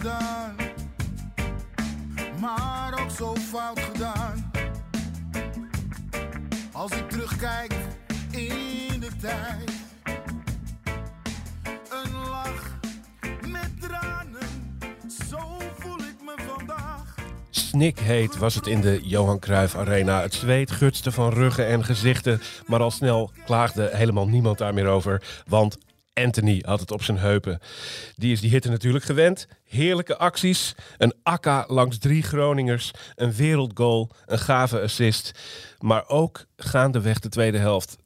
Gedaan, maar ook zo fout gedaan. Als ik terugkijk in de tijd, een lach met tranen, zo voel ik me vandaag. Snikheet was het in de Johan Cruijff Arena. Het zweet gutste van ruggen en gezichten. Maar al snel klaagde helemaal niemand daar meer over. Want Anthony had het op zijn heupen. Die is die hitte natuurlijk gewend. Heerlijke acties. Een akka langs drie Groningers. Een wereldgoal. Een gave assist. Maar ook gaandeweg de tweede helft.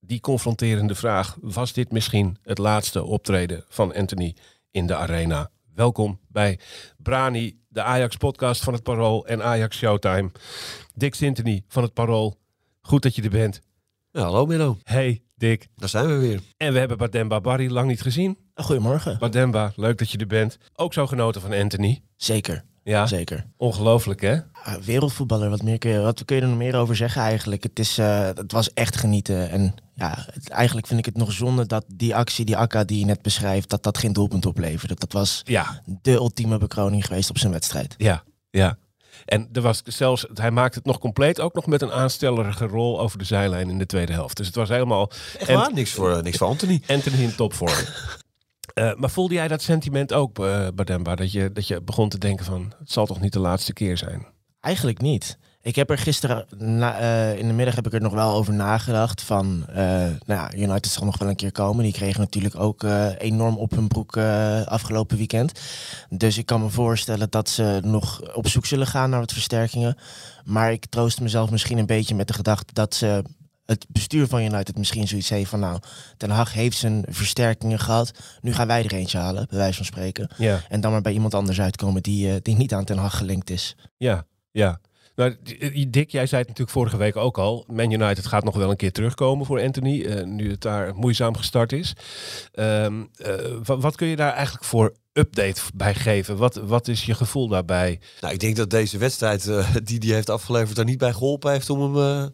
Die confronterende vraag. Was dit misschien het laatste optreden van Anthony in de arena? Welkom bij Brani, de Ajax-podcast van het Parool en Ajax Showtime. Dick Sintony van het Parool. Goed dat je er bent. Ja, hallo Menno. Hey Dick. Daar zijn we weer. En we hebben Bademba Barry lang niet gezien. Goedemorgen. Bademba, leuk dat je er bent. Ook zo genoten van Anthony. Zeker, Ja, zeker. ongelooflijk hè? Ah, wereldvoetballer, wat, meer kun je, wat kun je er nog meer over zeggen eigenlijk? Het, is, eh, het was echt genieten. En ja, het- eigenlijk vind ik het nog zonde dat die actie, die akka die je net beschrijft, dat dat geen doelpunt opleverde. Dat was Ja, de ultieme bekroning geweest op zijn wedstrijd. ja, ja. En er was zelfs, hij maakte het nog compleet, ook nog met een aanstellerige rol over de zijlijn in de tweede helft. Dus het was helemaal Echt En-? Niks voor, eh, niks voor Anthony. Anthony in topvorm. Eh, maar voelde jij dat sentiment ook, eh Bademba? Dat je, dat je begon te denken van, het zal toch niet de laatste keer zijn? Eigenlijk niet. Ik heb er gisteren na- eh, in de middag heb ik er nog wel over nagedacht. Van, eh, nou ja, United zal nog wel een keer komen. Die kregen natuurlijk ook eh, enorm op hun broek afgelopen weekend. Dus ik kan me voorstellen dat ze nog op zoek zullen gaan naar wat versterkingen. Maar ik troost mezelf misschien een beetje met de gedachte dat ze het bestuur van United misschien zoiets heeft van nou, Ten Hag heeft zijn versterkingen gehad. Nu gaan wij er eentje halen, bij wijze van spreken. Ja, En dan maar bij iemand anders uitkomen die, die niet aan Ten Hag gelinkt is. ja, ja. Nou, Dick, jij zei het natuurlijk vorige week ook al. Man United gaat nog wel een keer terugkomen voor Anthony, eh, nu het daar moeizaam gestart is. Ehm, eh, wa- wat kun je daar eigenlijk voor update bij geven? Wat, wat is je gevoel daarbij? Nou, ik denk dat deze wedstrijd die die heeft afgeleverd daar niet bij geholpen heeft om hem...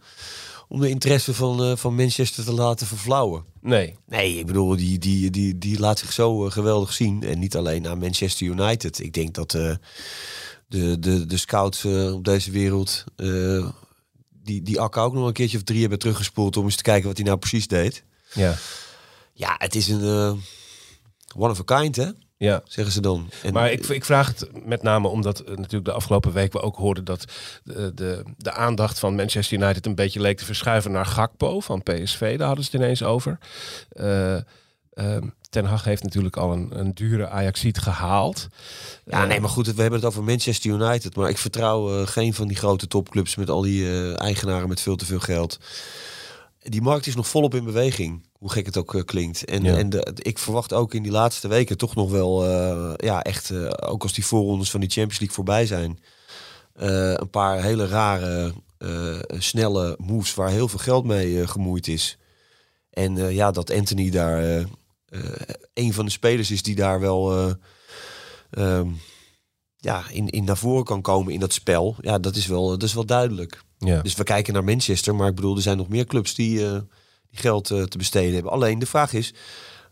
om de interesse van, van Manchester te laten verflauwen. Nee, Nee, ik bedoel, die, die, die, die laat zich zo geweldig zien. En niet alleen aan Manchester United. Ik denk dat de, de, de scouts eh, op deze wereld... eh, die, die Akka ook nog een keertje of drie hebben teruggespoeld... om eens te kijken wat hij nou precies deed. ja, Ja, het is een eh, one of a kind, hè? ja. Zeggen ze dan. En, Maar ik, ik vraag het met name omdat natuurlijk de afgelopen week we ook hoorden dat de, de, de aandacht van Manchester United een beetje leek te verschuiven naar Gakpo van PSV. Daar hadden ze het ineens over. Eh, ehm, Ten Hag heeft natuurlijk al een, een dure Ajaxiet gehaald. Ja, nee, maar goed, we hebben het over Manchester United. Maar ik vertrouw eh, geen van die grote topclubs met al die eh, eigenaren met veel te veel geld. Die markt is nog volop in beweging, hoe gek het ook eh, klinkt. En, Ja. en de, ik verwacht ook in die laatste weken toch nog wel, ja, echt, ook als die voorrondes van die Champions League voorbij zijn, een paar hele rare, snelle moves waar heel veel geld mee gemoeid is. En ja, dat Anthony daar een van de spelers is die daar wel eh, ehm, ja, in, in naar voren kan komen in dat spel. Ja, dat is wel, dat is wel duidelijk. Ja. Dus we kijken naar Manchester, maar ik bedoel, er zijn nog meer clubs die, eh, die geld eh, te besteden hebben. Alleen de vraag is,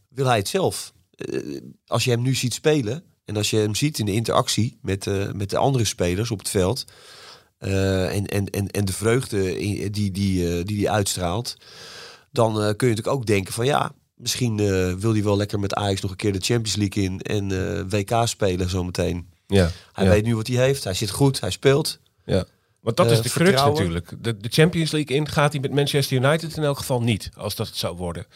wil hij het zelf? Eh, als je hem nu ziet spelen en als je hem ziet in de interactie met, eh, met de andere spelers op het veld eh, en, en, en, en de vreugde die die, eh, die, die uitstraalt, dan eh, kun je natuurlijk ook denken van ja, misschien eh, wil hij wel lekker met Ajax nog een keer de Champions League in en eh, WK spelen zometeen. Ja. Hij ja. weet nu wat hij heeft, hij zit goed, hij speelt. Ja. Want dat Eh, is de crux vertrouwen. natuurlijk. De, de Champions League in gaat hij met Manchester United in elk geval niet, als dat het zou worden.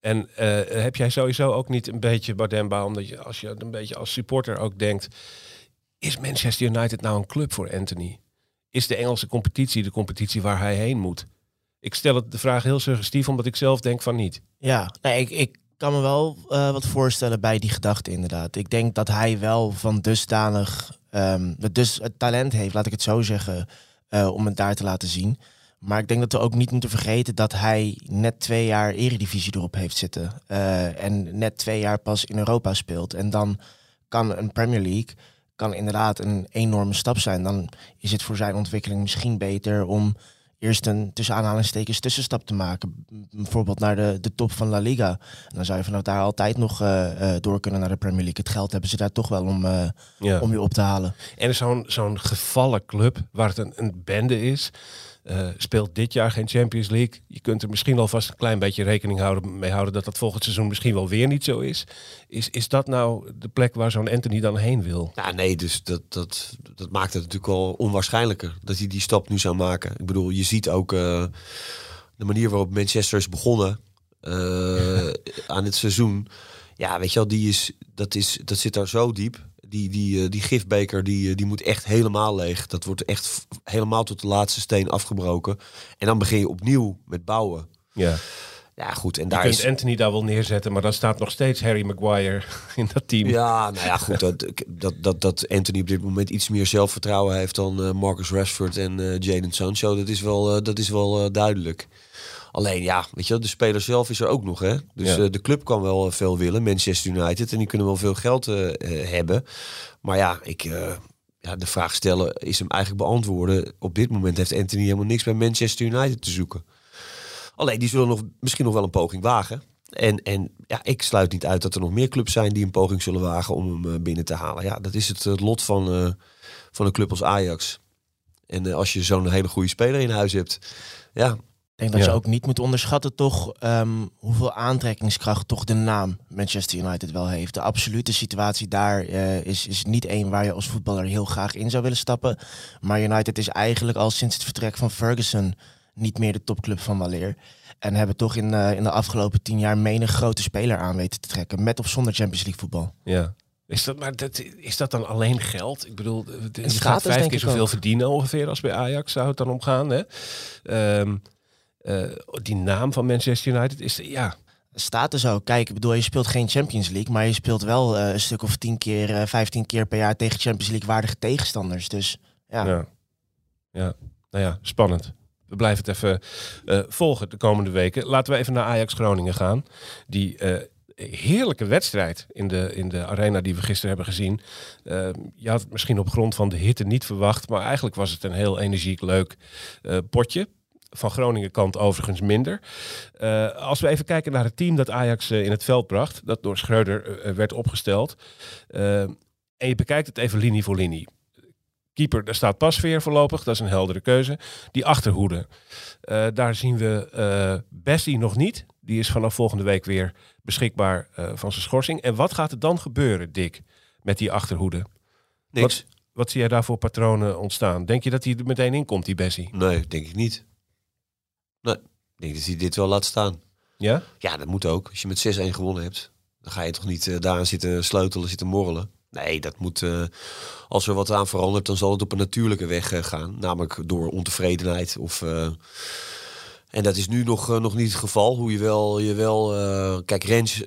En heb jij sowieso ook niet een beetje Bardemba, omdat je als je een beetje als supporter ook denkt, is Manchester United nou een club voor Anthony? is de Engelse competitie de competitie waar hij heen moet? Ik stel het de vraag heel suggestief, omdat ik zelf denk van niet. Ja, nee, ik, ik kan me wel uh, wat voorstellen bij die gedachte inderdaad. Ik denk dat hij wel van dusdanig, um, dus het talent heeft, laat ik het zo zeggen, uh, om het daar te laten zien. Maar ik denk dat we ook niet moeten vergeten dat hij net twee jaar eredivisie erop heeft zitten. Uh, en net twee jaar pas in Europa speelt. En dan kan een Premier League kan inderdaad een enorme stap zijn. Dan is het voor zijn ontwikkeling misschien beter om eerst een tussen aanhalingstekens tussenstap te maken. Bijvoorbeeld naar de, de top van La Liga. En dan zou je vanaf daar altijd nog uh, uh, door kunnen naar de Premier League. Het geld hebben ze daar toch wel om, uh, ja. om je op te halen. En zo'n zo'n gevallen club waar het een, een bende is. Uh, speelt dit jaar geen Champions League. Je kunt er misschien alvast een klein beetje rekening houden, mee houden dat dat volgend seizoen misschien wel weer niet zo is. Is, is dat nou de plek waar zo'n Anthony dan heen wil? Ja, nee, dus dat, dat, dat maakt het natuurlijk al onwaarschijnlijker dat hij die stap nu zou maken. Ik bedoel, je ziet ook uh, de manier waarop Manchester is begonnen uh, aan het seizoen. Ja, weet je wel, die is, dat, is, dat zit daar zo diep die, die, die gifbeker die, die moet echt helemaal leeg. Dat wordt echt helemaal tot de laatste steen afgebroken. En dan begin je opnieuw met bouwen. Ja. Ja, goed. En je daar kunt is. Anthony daar wel neerzetten, maar dan staat nog steeds Harry Maguire in dat team. Ja, nou ja, goed. Dat, dat, dat, dat Anthony op dit moment iets meer zelfvertrouwen heeft dan uh, Marcus Rashford en uh, Jaden Sancho. Dat is wel, uh, dat is wel duidelijk. Alleen ja, weet je, de speler zelf is er ook nog. Hè? Dus ja. de club kan wel veel willen, Manchester United. En die kunnen wel veel geld hebben. Maar ja, ik, ja, de vraag stellen is hem eigenlijk beantwoorden. Op dit moment heeft Anthony helemaal niks bij Manchester United te zoeken. Alleen die zullen nog, misschien nog wel een poging wagen. En, en ja, ik sluit niet uit dat er nog meer clubs zijn die een poging zullen wagen om hem binnen te halen. Ja, dat is het, het lot van, van een club als Ajax. En als je zo'n hele goede speler in huis hebt, ja. Ik denk dat ja. je ook niet moet onderschatten toch um, hoeveel aantrekkingskracht toch de naam Manchester United wel heeft. De absolute situatie daar uh, is, is niet één waar je als voetballer heel graag in zou willen stappen. Maar United is eigenlijk al sinds het vertrek van Ferguson niet meer de topclub van weleer. En hebben toch in, uh, in de afgelopen tien jaar menig grote speler aan weten te trekken. Met of zonder Champions League voetbal. Ja. Is dat, maar dat, is dat dan alleen geld? Ik bedoel, je gaat vijf keer zoveel verdienen ongeveer als bij Ajax zou het dan omgaan. Hè? Um, uh, die naam van Manchester United is, ja... Status ook. Kijk, ik bedoel, je speelt geen Champions League, maar je speelt wel uh, een stuk of tien keer, uh, vijftien keer per jaar tegen Champions League waardige tegenstanders. Dus ja. Ja, ja. nou ja, spannend. We blijven het even uh, volgen de komende weken. Laten we even naar Ajax Groningen gaan. Die heerlijke wedstrijd in de, in de arena die we gisteren hebben gezien. Uh, je had het misschien op grond van de hitte niet verwacht, maar eigenlijk was het een heel energiek leuk potje. Van Groningen kant overigens minder. als we even kijken naar het team dat Ajax in het veld bracht, dat door Schreuder werd opgesteld. en je bekijkt het even linie voor linie. Keeper, daar staat Pasveer voorlopig. Dat is een heldere keuze. Die achterhoede. Daar zien we Bessie nog niet. Die is vanaf volgende week weer beschikbaar van zijn schorsing. En wat gaat er dan gebeuren, Dick, met die achterhoede? Niks. Wat, wat zie jij daar voor patronen ontstaan? Denk je dat hij er meteen in komt, die Bessie? Nee, denk ik niet. Nee, ik denk dat hij dit wel laat staan. Ja? Ja, dat moet ook. Als je met 6-1 gewonnen hebt, dan ga je toch niet daaraan zitten sleutelen, zitten morrelen. Nee, dat moet. Uh, als er wat aan verandert, dan zal het op een natuurlijke weg uh, gaan. Namelijk door ontevredenheid. Of, uh, en dat is nu nog, nog niet het geval. Hoe je wel. Je wel kijk, Rens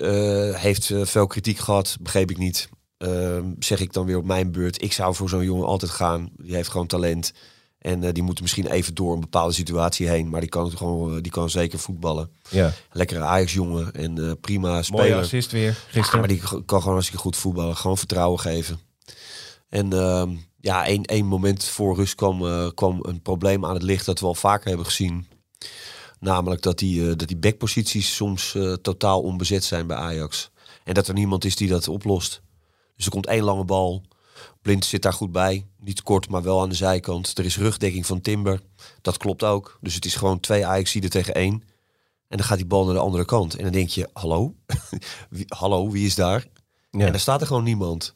heeft veel kritiek gehad. Begreep ik niet. Ehm, zeg ik dan weer op mijn beurt. Ik zou voor zo'n jongen altijd gaan. Die heeft gewoon talent. En uh, die moet misschien even door een bepaalde situatie heen. Maar die kan, gewoon, uh, die kan zeker voetballen. Ja. Lekkere Ajax-jongen en uh, prima speler. Mooie assist weer gisteren. Ja, maar die kan gewoon hartstikke goed voetballen. Gewoon vertrouwen geven. En ehm, ja, één, één moment voor rust kwam, kwam een probleem aan het licht dat we al vaker hebben gezien. Namelijk dat die, dat die backposities soms totaal onbezet zijn bij Ajax. En dat er niemand is die dat oplost. Dus er komt één lange bal. Blind zit daar goed bij. Niet kort, maar wel aan de zijkant. Er is rugdekking van Timber. Dat klopt ook. Dus het is gewoon twee Ajaxiden tegen één. En dan gaat die bal naar de andere kant. En dan denk je, hallo? wie, hallo, wie is daar? Ja. En dan staat er gewoon niemand.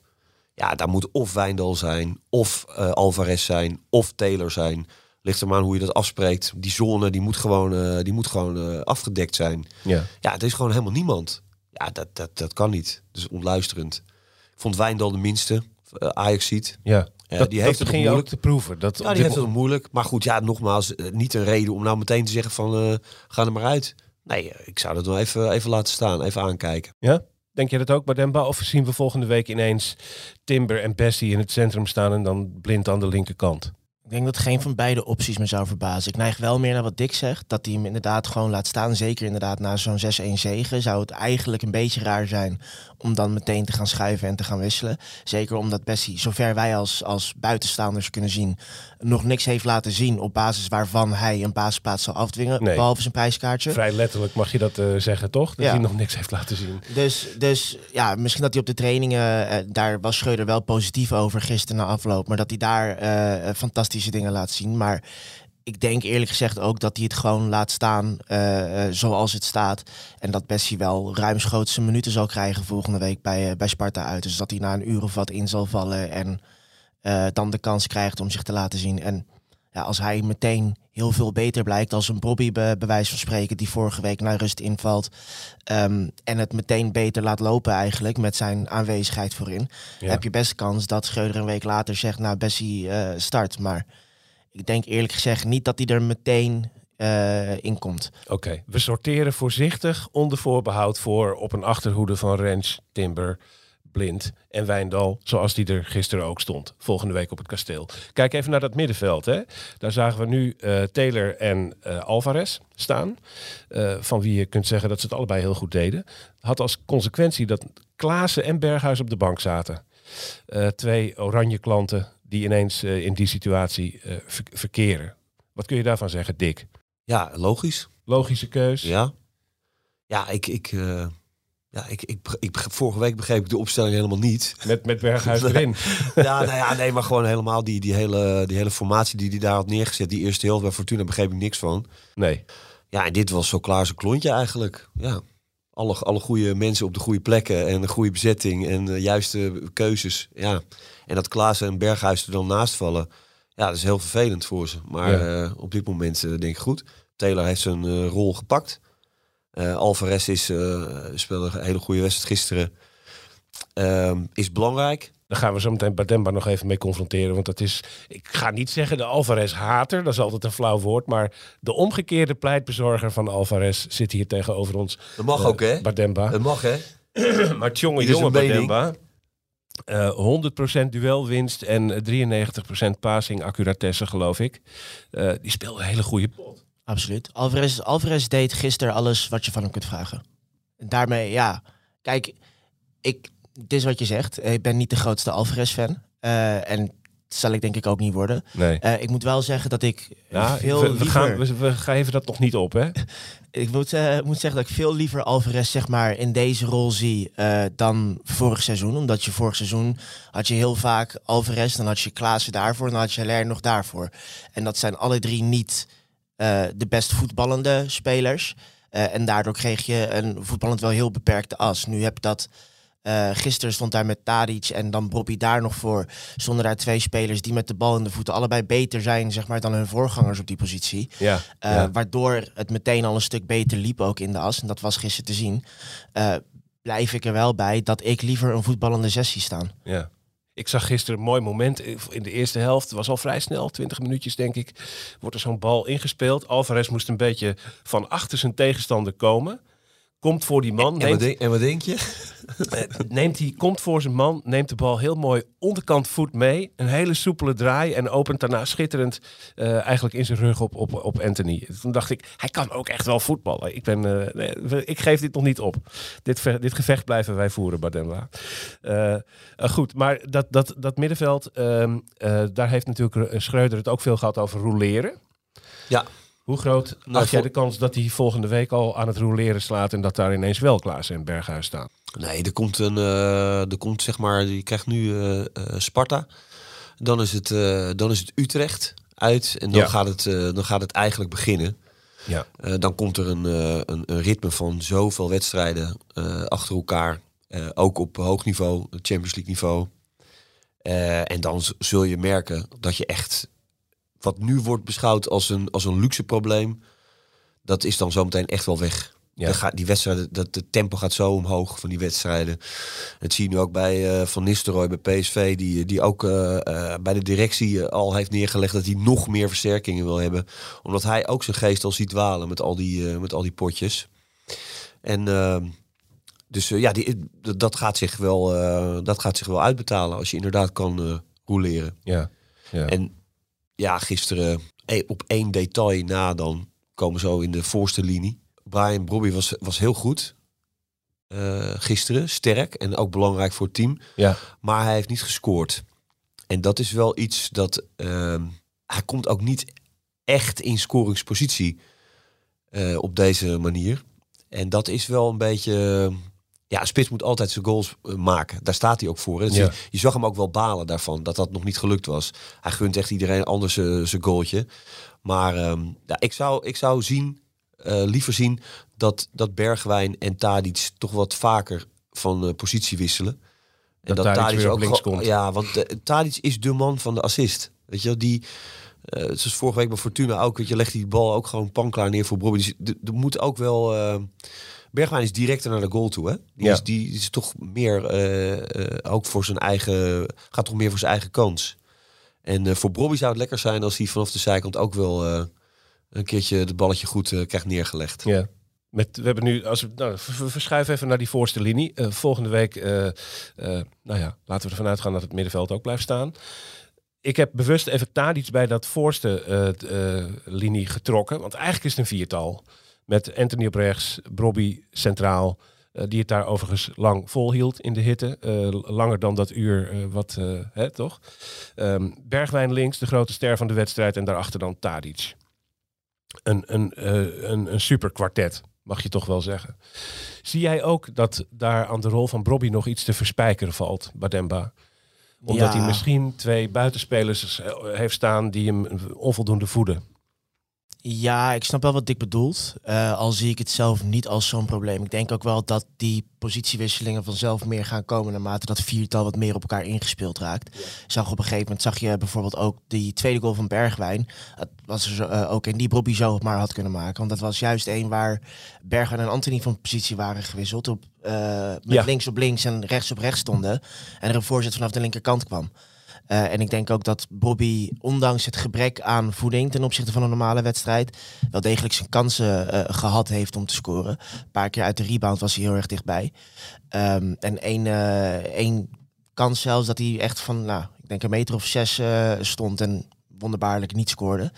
Ja, daar moet of Wijndal zijn, of uh, Alvarez zijn, of Taylor zijn. Ligt er maar aan hoe je dat afspreekt. Die zone, die moet gewoon, uh, die moet gewoon uh, afgedekt zijn. Ja. ja, er is gewoon helemaal niemand. Ja, dat, dat, dat kan niet. Dus ontluisterend. Ik vond Wijndal de minste. Ajax ziet. Ja. Eh, dat, die dat heeft het je ook moeilijk. te proeven. Dat Ja, die heeft het moeilijk. Maar goed, ja, nogmaals, eh, niet een reden om nou meteen te zeggen van eh, ga er maar uit. Nee, eh, ik zou dat wel even, even laten staan, even aankijken. Ja? Denk je dat ook bij Demba? Of zien we volgende week ineens Timber en Bessie in het centrum staan en dan blind aan de linkerkant? Ik denk dat geen van beide opties me zou verbazen. Ik neig wel meer naar wat Dick zegt. Dat hij hem inderdaad gewoon laat staan. Zeker inderdaad na zo'n 6-1 zegen. Zou het eigenlijk een beetje raar zijn om dan meteen te gaan schuiven en te gaan wisselen. Zeker omdat Bessie, zover wij als, als buitenstaanders kunnen zien, nog niks heeft laten zien op basis waarvan hij een basisplaats zal afdwingen. Nee. Behalve zijn prijskaartje. Vrij letterlijk mag je dat eh, zeggen, toch? Dat Ja. hij nog niks heeft laten zien. Dus, dus ja, misschien dat hij op de trainingen, eh, daar was Schreuder wel positief over gisteren na afloop, maar dat hij daar eh, eh, fantastische dingen laat zien. Maar ik denk eerlijk gezegd ook dat hij het gewoon laat staan eh, eh, zoals het staat. En dat Bessie wel ruimschoots zijn minuten zal krijgen volgende week bij, eh, bij Sparta uit. Dus dat hij na een uur of wat in zal vallen en dan de kans krijgt om zich te laten zien. En ja, als hij meteen heel veel beter blijkt als een Bobby bij bij wijze van spreken die vorige week naar rust invalt ehm, en het meteen beter laat lopen eigenlijk met zijn aanwezigheid voorin, Ja. heb je best kans dat Schreuder een week later zegt, nou Bessie eh, start. Maar ik denk eerlijk gezegd niet dat hij er meteen eh, in komt. Oké, we sorteren voorzichtig onder voorbehoud voor op een achterhoede van Rens, Timber, Blind en Wijndal, zoals die er gisteren ook stond. Volgende week op het kasteel. Kijk even naar dat middenveld. Hè. Daar zagen we nu eh, Taylor en eh, Alvarez staan. eh, van wie je kunt zeggen dat ze het allebei heel goed deden. Had als consequentie dat Klaassen en Berghuis op de bank zaten. Twee oranje klanten die ineens in die situatie ver- verkeren. Wat kun je daarvan zeggen, Dick? Ja, logisch. Logische keus. Ja, ja ik, ik, ja, ik, ik, ik, vorige week begreep ik de opstelling helemaal niet. Met, met Berghuis erin. ja, nou ja, nee, maar gewoon helemaal die, die, hele, die hele formatie die hij daar had neergezet. Die eerste helft bij Fortuna begreep ik niks van. Nee. Ja, en dit was zo klaar klontje eigenlijk. Ja. Alle, alle goede mensen op de goede plekken en een goede bezetting en de juiste keuzes. Ja. En dat Klaassen en Berghuis er dan naast vallen. Ja, dat is heel vervelend voor ze. Maar Ja. eh, op dit moment eh, denk ik goed. Taylor heeft zijn eh, rol gepakt. Eh Alvarez is, eh speelde een hele goede wedstrijd gisteren. Ehm, is belangrijk. Daar gaan we zo meteen Bademba nog even mee confronteren. Want dat is, ik ga niet zeggen de Alvarez-hater, dat is altijd een flauw woord. Maar de omgekeerde pleitbezorger van Alvarez zit hier tegenover ons. Dat mag eh, ook, hè? Bademba. Het mag, hè? maar jonge mening. Bademba. Eh 100% duelwinst en 93% passing accuratesse, geloof ik. Eh, die speelde een hele goede pot. Absoluut. Alvarez, Alvarez deed gisteren alles wat je van hem kunt vragen. En daarmee, ja. Kijk, ik, dit is wat je zegt. Ik ben niet de grootste Alvarez-fan. Eh, en zal ik denk ik ook niet worden. Nee. Eh, ik moet wel zeggen dat ik Ja, veel we, we, liever... gaan, we, we geven dat nog niet op, hè? Ik moet, eh, moet zeggen dat ik veel liever Alvarez zeg maar, in deze rol zie eh, dan vorig seizoen. Omdat je vorig seizoen had je heel vaak Alvarez, dan had je Klaassen daarvoor en dan had je Ler nog daarvoor. En dat zijn alle drie niet eh, de best voetballende spelers. Eh, en daardoor kreeg je een voetballend wel heel beperkte as. Nu heb je dat... eh, gisteren stond daar met Tadic en dan Bobby daar nog voor. Stonden daar twee spelers die met de bal in de voeten allebei beter zijn zeg maar, dan hun voorgangers op die positie. Ja. Uh, ja. Waardoor het meteen al een stuk beter liep ook in de as. En dat was gisteren te zien. Uh, blijf ik er wel bij dat ik liever een voetballende sessie staan. Ja. Ik zag gisteren een mooi moment in de eerste helft. Was al vrij snel, 20 minuutjes denk ik. Wordt er zo'n bal ingespeeld. Alvarez moest een beetje van achter zijn tegenstander komen. Komt voor die man. En, neemt, wat, denk, en wat denk je? neemt hij, komt voor zijn man, neemt de bal heel mooi onderkant voet mee. Een hele soepele draai en opent daarna schitterend uh, eigenlijk in zijn rug op, op, op Anthony. Toen dacht ik, hij kan ook echt wel voetballen. Ik, ben, uh, nee, ik geef dit nog niet op. Dit, dit gevecht blijven wij voeren, Bademba. Uh, goed, maar dat, dat, dat middenveld, uh, daar heeft natuurlijk Schreuder het ook veel gehad over roleren. Ja. Hoe groot nou, acht jij de kans dat hij volgende week al aan het roleren slaat en dat daar ineens wel Klaas en Berghuis staan? Nee, er komt een, uh, er komt zeg maar, je krijgt nu uh, uh, Sparta, dan is, het, dan is het Utrecht uit en dan, ja. gaat, het, dan gaat het eigenlijk beginnen. Ja. dan komt er een, een, een, ritme van zoveel wedstrijden achter elkaar, ook op hoog niveau, Champions League niveau. en dan zul je merken dat je echt wat nu wordt beschouwd als een, als een luxe probleem, dat is dan zometeen echt wel weg. Ja. Gaat, die wedstrijden, dat de tempo gaat zo omhoog van die wedstrijden. Dat zie je nu ook bij eh, Van Nistelrooy bij PSV, die, die ook eh, eh, bij de directie al heeft neergelegd dat hij nog meer versterkingen wil hebben. Omdat hij ook zijn geest al ziet dwalen met al die, met al die potjes. En ehm, dus ja, die, dat, gaat zich wel, dat gaat zich wel uitbetalen als je inderdaad kan roleren. Ja. ja. En ja, gisteren eh, op één detail na dan komen zo in de voorste linie. Brian Brobby was, was heel goed. eh, gisteren, sterk en ook belangrijk voor het team. ja. Maar hij heeft niet gescoord. En dat is wel iets dat... ehm, hij komt ook niet echt in scoringspositie eh, op deze manier. En dat is wel een beetje... ja, spits moet altijd zijn goals eh, maken. Daar staat hij ook voor. Dus Ja. je, je zag hem ook wel balen daarvan, dat dat nog niet gelukt was. Hij gunt echt iedereen anders eh, zijn goaltje. Maar ehm, ja, ik, zou, ik zou zien, eh, liever zien dat, dat Bergwijn en Tadic toch wat vaker van positie wisselen. En Dat Tadic weer op links komt. Ja, want uh, Tadic is de man van de assist. Weet je wel, die... zoals vorige week bij Fortuna ook, weet je, legt die bal ook gewoon panklaar neer voor Bobby. Dus er moet ook wel... Bergwijn is directer naar de goal toe, hè? Die, Ja. is, die is toch meer eh, eh, ook voor zijn eigen... Gaat toch meer voor zijn eigen kans. En eh, voor Bobby zou het lekker zijn als hij vanaf de zijkant ook wel een keertje het balletje goed krijgt neergelegd. Ja. Met, we hebben nu, als we nou, verschuiven even naar die voorste linie. Volgende week, nou ja, laten we ervan uitgaan dat het middenveld ook blijft staan. Ik heb bewust even Tadic bij dat voorste linie getrokken. Want eigenlijk is het een viertal. Met Anthony op rechts, Brobby centraal. eh, die het daar overigens lang volhield in de hitte. Eh, langer dan dat uur, eh, wat, hè, toch? Ehm, Bergwijn links, de grote ster van de wedstrijd. En daarachter dan Tadic. Een, een, een, een super kwartet, mag je toch wel zeggen. Zie jij ook dat daar aan de rol van Brobby nog iets te verspijkeren valt, Bademba? Omdat Ja. hij misschien twee buitenspelers heeft staan die hem onvoldoende voeden. Ja, ik snap wel wat Dick bedoelt. Eh, al zie ik het zelf niet als zo'n probleem. Ik denk ook wel dat die positiewisselingen vanzelf meer gaan komen naarmate dat viertal wat meer op elkaar ingespeeld raakt. Zag op een gegeven moment zag je bijvoorbeeld ook die tweede goal van Bergwijn. Dat was er zo, eh, ook in die Bobby zo maar had kunnen maken. Want dat was juist één waar Bergwijn en Anthony van positie waren gewisseld. Op, eh, met Ja. links op links en rechts op rechts stonden. En er een voorzet vanaf de linkerkant kwam. Eh, en ik denk ook dat Bobby, ondanks het gebrek aan voeding ten opzichte van een normale wedstrijd, wel degelijk zijn kansen eh, gehad heeft om te scoren. Een paar keer uit de rebound was hij heel erg dichtbij. Ehm, en één, eh, één kans zelfs dat hij echt van, nou, ik denk een meter of zes stond en wonderbaarlijk niet scoorde.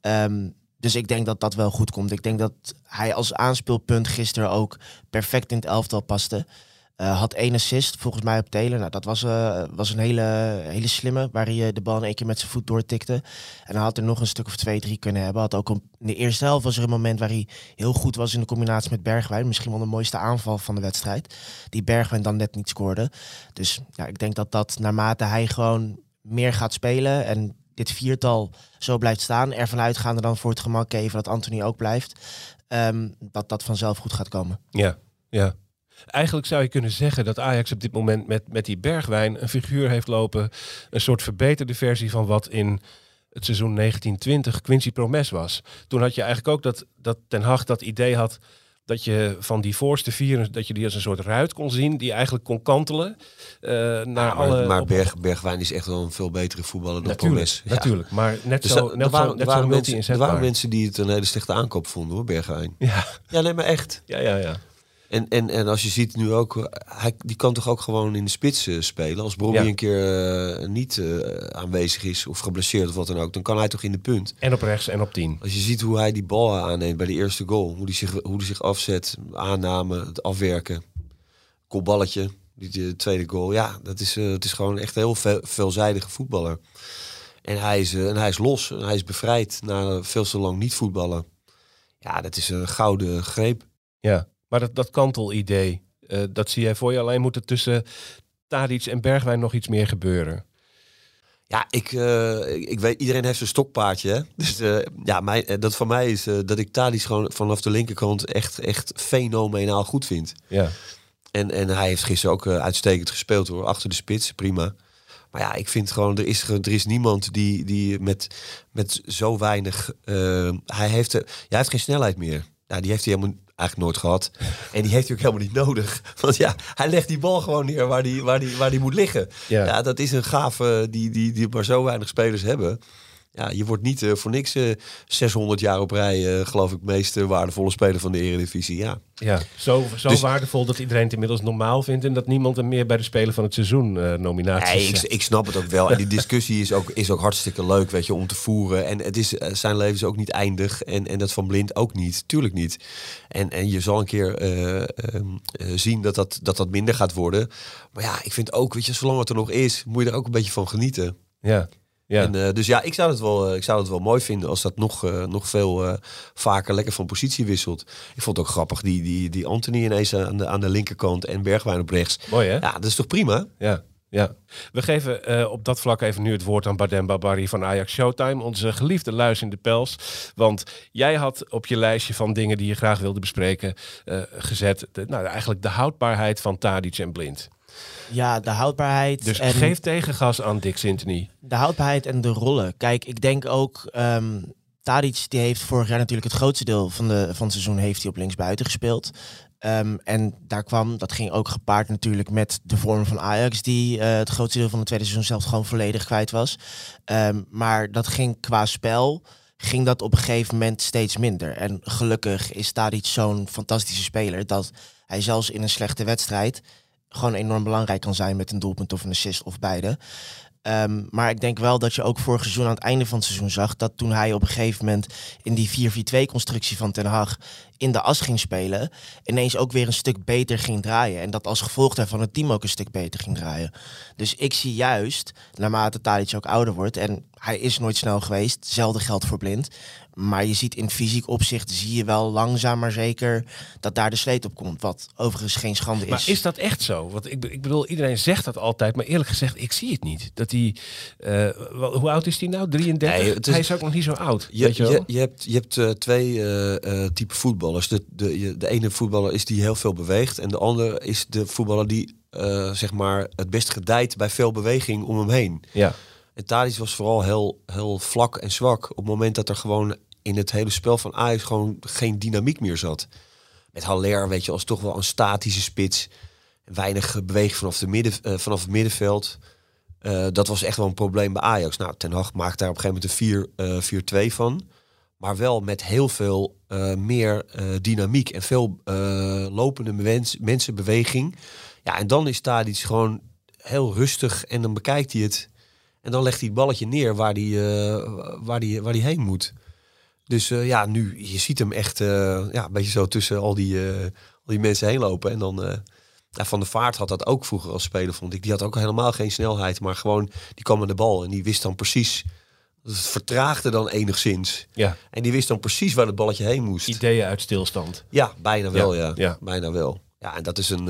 Ehm, dus ik denk dat dat wel goed komt. Ik denk dat hij als aanspeelpunt gisteren ook perfect in het elftal paste. Eh, had één assist, volgens mij op Taylor. Nou, dat was, eh, was een hele, hele slimme, waar hij eh, de bal in één keer met zijn voet doortikte. En dan had er nog een stuk of twee, drie kunnen hebben. Had ook in de eerste helft was er een moment waar hij heel goed was in de combinatie met Bergwijn. Misschien wel de mooiste aanval van de wedstrijd. Die Bergwijn dan net niet scoorde. Dus ja, ik denk dat dat naarmate hij gewoon meer gaat spelen en dit viertal zo blijft staan, ervan uitgaande dan voor het gemak even dat Anthony ook blijft, ehm, dat dat vanzelf goed gaat komen. Ja, ja. Eigenlijk zou je kunnen zeggen dat Ajax op dit moment met, met die Bergwijn een figuur heeft lopen. Een soort verbeterde versie van wat in het seizoen 1920 Quincy Promes was. Toen had je eigenlijk ook dat, dat Ten Hag dat idee had dat je van die voorste vier, dat je die als een soort ruit kon zien, die eigenlijk kon kantelen eh, naar maar alle... maar Berg, Bergwijn is echt wel een veel betere voetballer dan natuurlijk, Promes. Ja. natuurlijk. Maar net Dus zo, net waren, zo, net waren zo mensen, er waren mensen die het een hele slechte aankoop vonden hoor, Bergwijn. Ja, Ja, nee, maar echt. ja, ja, ja. En, en, en als je ziet nu ook, eh, hij, die kan toch ook gewoon in de spits eh, spelen. Als Bobby Ja. een keer eh, niet aanwezig is of geblesseerd of wat dan ook, dan kan hij toch in de punt. En op rechts en op tien. Als je ziet hoe hij die bal aanneemt bij de eerste goal, hoe hij zich, hoe hij zich afzet, aanname, het afwerken, kopballetje, die de tweede goal. Ja, dat is, het is gewoon echt een heel veel, veelzijdige voetballer. En hij is, en hij is los, en hij is bevrijd na veel te lang niet voetballen. Ja, dat is een gouden greep. Ja, maar dat, dat kantelidee, eh dat zie jij voor je. Alleen moet er tussen Tadic en Bergwijn nog iets meer gebeuren. Ja, ik, eh, ik, ik weet, iedereen heeft zijn stokpaardje. Hè? Dus eh, ja, mijn, dat van mij is dat ik Tadic gewoon vanaf de linkerkant echt, echt fenomenaal goed vind. Ja, En, en hij heeft gisteren ook uitstekend gespeeld hoor, achter de spits, prima. Maar ja, ik vind gewoon, er is, er is niemand die, die met, met zo weinig... hij, heeft, ja, hij heeft geen snelheid meer. Ja, die heeft hij helemaal eigenlijk nooit gehad. En die heeft hij ook helemaal niet nodig. Want ja, hij legt die bal gewoon neer waar die, waar die, waar die moet liggen. Ja. Ja. dat is een gave die, die, die maar zo weinig spelers hebben. Ja, je wordt niet eh, voor niks eh 600 jaar op rij, eh, geloof ik, meest waardevolle speler van de Eredivisie. Ja. Ja, zo, zo Dus- waardevol dat iedereen het inmiddels normaal vindt... en dat niemand hem meer bij de Speler van het Seizoen nominaties Nee, ik, ik snap het ook wel. En die discussie is ook, is ook hartstikke leuk, weet je, om te voeren. En het is, zijn leven is ook niet eindig. En, en dat van Blind ook niet. Tuurlijk niet. En, en je zal een keer eh, ehm, eh, zien dat dat, dat dat minder gaat worden. Maar ja, ik vind ook, weet je, zolang het er nog is, moet je er ook een beetje van genieten. Ja, ja. En, eh, dus ja, ik zou, het wel, eh, ik zou het wel mooi vinden als dat nog, eh, nog veel vaker lekker van positie wisselt. Ik vond het ook grappig, die, die, die Anthony ineens aan de, aan de linkerkant en Bergwijn op rechts. Mooi hè? Ja, dat is toch prima? Ja, ja. We geven op dat vlak even nu het woord aan Badem Babari van Ajax Showtime, onze geliefde luis in de pels. Want jij had op je lijstje van dingen die je graag wilde bespreken gezet, de, nou, eigenlijk de houdbaarheid van Tadic en Blind. Ja, de houdbaarheid. Dus en geef tegengas aan Dick Sintony. De houdbaarheid en de rollen. Kijk, ik denk ook. ehm Tadic die heeft vorig jaar natuurlijk het grootste deel van, de, van het seizoen heeft hij op linksbuiten gespeeld. Ehm, en daar kwam, dat ging ook gepaard natuurlijk met de vorm van Ajax, die eh, het grootste deel van het tweede seizoen zelf gewoon volledig kwijt was. Ehm, maar dat ging qua spel, ging dat op een gegeven moment steeds minder. En gelukkig is Tadic zo'n fantastische speler dat hij zelfs in een slechte wedstrijd gewoon enorm belangrijk kan zijn met een doelpunt of een assist of beide. Ehm, maar ik denk wel dat je ook vorig seizoen aan het einde van het seizoen zag dat toen hij op een gegeven moment in die 4-4-2-constructie van Ten Hag in de as ging spelen, ineens ook weer een stuk beter ging draaien. En dat als gevolg daarvan het team ook een stuk beter ging draaien. Dus ik zie juist, naarmate Tadic ook ouder wordt, en hij is nooit snel geweest, hetzelfde geldt voor Blind. Maar je ziet in fysiek opzicht, zie je wel langzaam maar zeker dat daar de sleet op komt. Wat overigens geen schande Maar is dat echt zo? Want ik, ik bedoel, iedereen zegt dat altijd, maar eerlijk gezegd, ik zie het niet. Dat hij, eh, hoe oud is hij nou? 33? Nee, het is- hij is ook nog niet zo oud. Je, weet je wel? je, je hebt, je hebt eh, twee eh, eh, typen voetballers. De, de, je- de ene voetballer is die heel veel beweegt. En de andere is de voetballer die eh, zeg maar het best gedijt bij veel beweging om hem heen. ja. En Tadic was vooral heel, heel vlak en zwak. Op het moment dat er gewoon in het hele spel van Ajax gewoon geen dynamiek meer zat. Met Haller, weet je, als toch wel een statische spits. Weinig beweging vanaf, de midden, eh, vanaf het middenveld. Eh, dat was echt wel een probleem bij Ajax. Nou, Ten Hag maakt daar op een gegeven moment een 4, eh, 4-2 van. Maar wel met heel veel meer dynamiek en veel lopende mens, mensenbeweging. Ja, en dan is Tadic gewoon heel rustig en dan bekijkt hij het. En dan legt hij het balletje neer waar hij, eh, waar die, waar die heen moet. Dus eh, ja, nu, je ziet hem echt eh, ja, een beetje zo tussen al die, al die mensen heen lopen. En dan, ja, Van de Vaart had dat ook vroeger als speler, vond ik. Die had ook helemaal geen snelheid, maar gewoon, die kwam aan de bal. En die wist dan precies, het vertraagde dan enigszins. ja, En die wist dan precies waar het balletje heen moest. ideeën uit stilstand. Ja, bijna wel, Ja, ja. ja. Bijna wel. Ja, en dat is een.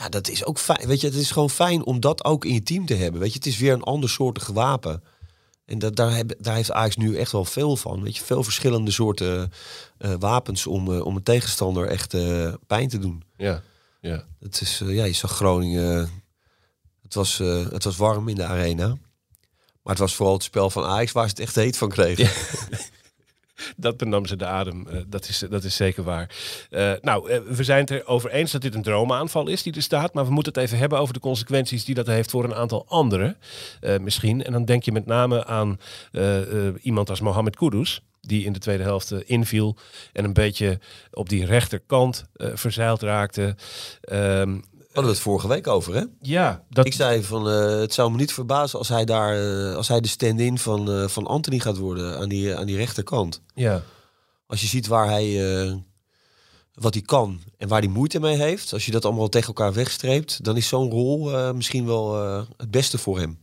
Ja, dat is ook fijn. Weet je, het is gewoon fijn om dat ook in je team te hebben. Weet je, het is weer een ander soortige wapen. En dat, daar, heb, daar heeft Ajax nu echt wel veel van. Weet je, veel verschillende soorten eh, wapens om, eh, om een tegenstander echt eh, pijn te doen. Ja, ja. Het is, ja, je zag Groningen. Het was, het was warm in de arena. Maar het was vooral het spel van Ajax waar ze het echt heet van kregen. Dat benam ze de adem. eh, dat, is, dat is zeker waar. Eh, nou, eh, we zijn het erover eens dat dit een droomaanval is die er staat. Maar we moeten het even hebben over de consequenties die dat heeft voor een aantal anderen. misschien. En dan denk je met name aan iemand als Mohamed Kudus. Die in de tweede helft inviel. En een beetje op die rechterkant eh, verzeild raakte. Ehm, hadden we het vorige week over, hè? ja, dat, Ik zei van, eh, het zou me niet verbazen als hij daar, eh, als hij de stand-in van, eh, van Anthony gaat worden aan die, aan die rechterkant. ja, Als je ziet waar hij, wat hij kan en waar hij moeite mee heeft, als je dat allemaal tegen elkaar wegstreept, dan is zo'n rol misschien wel het beste voor hem.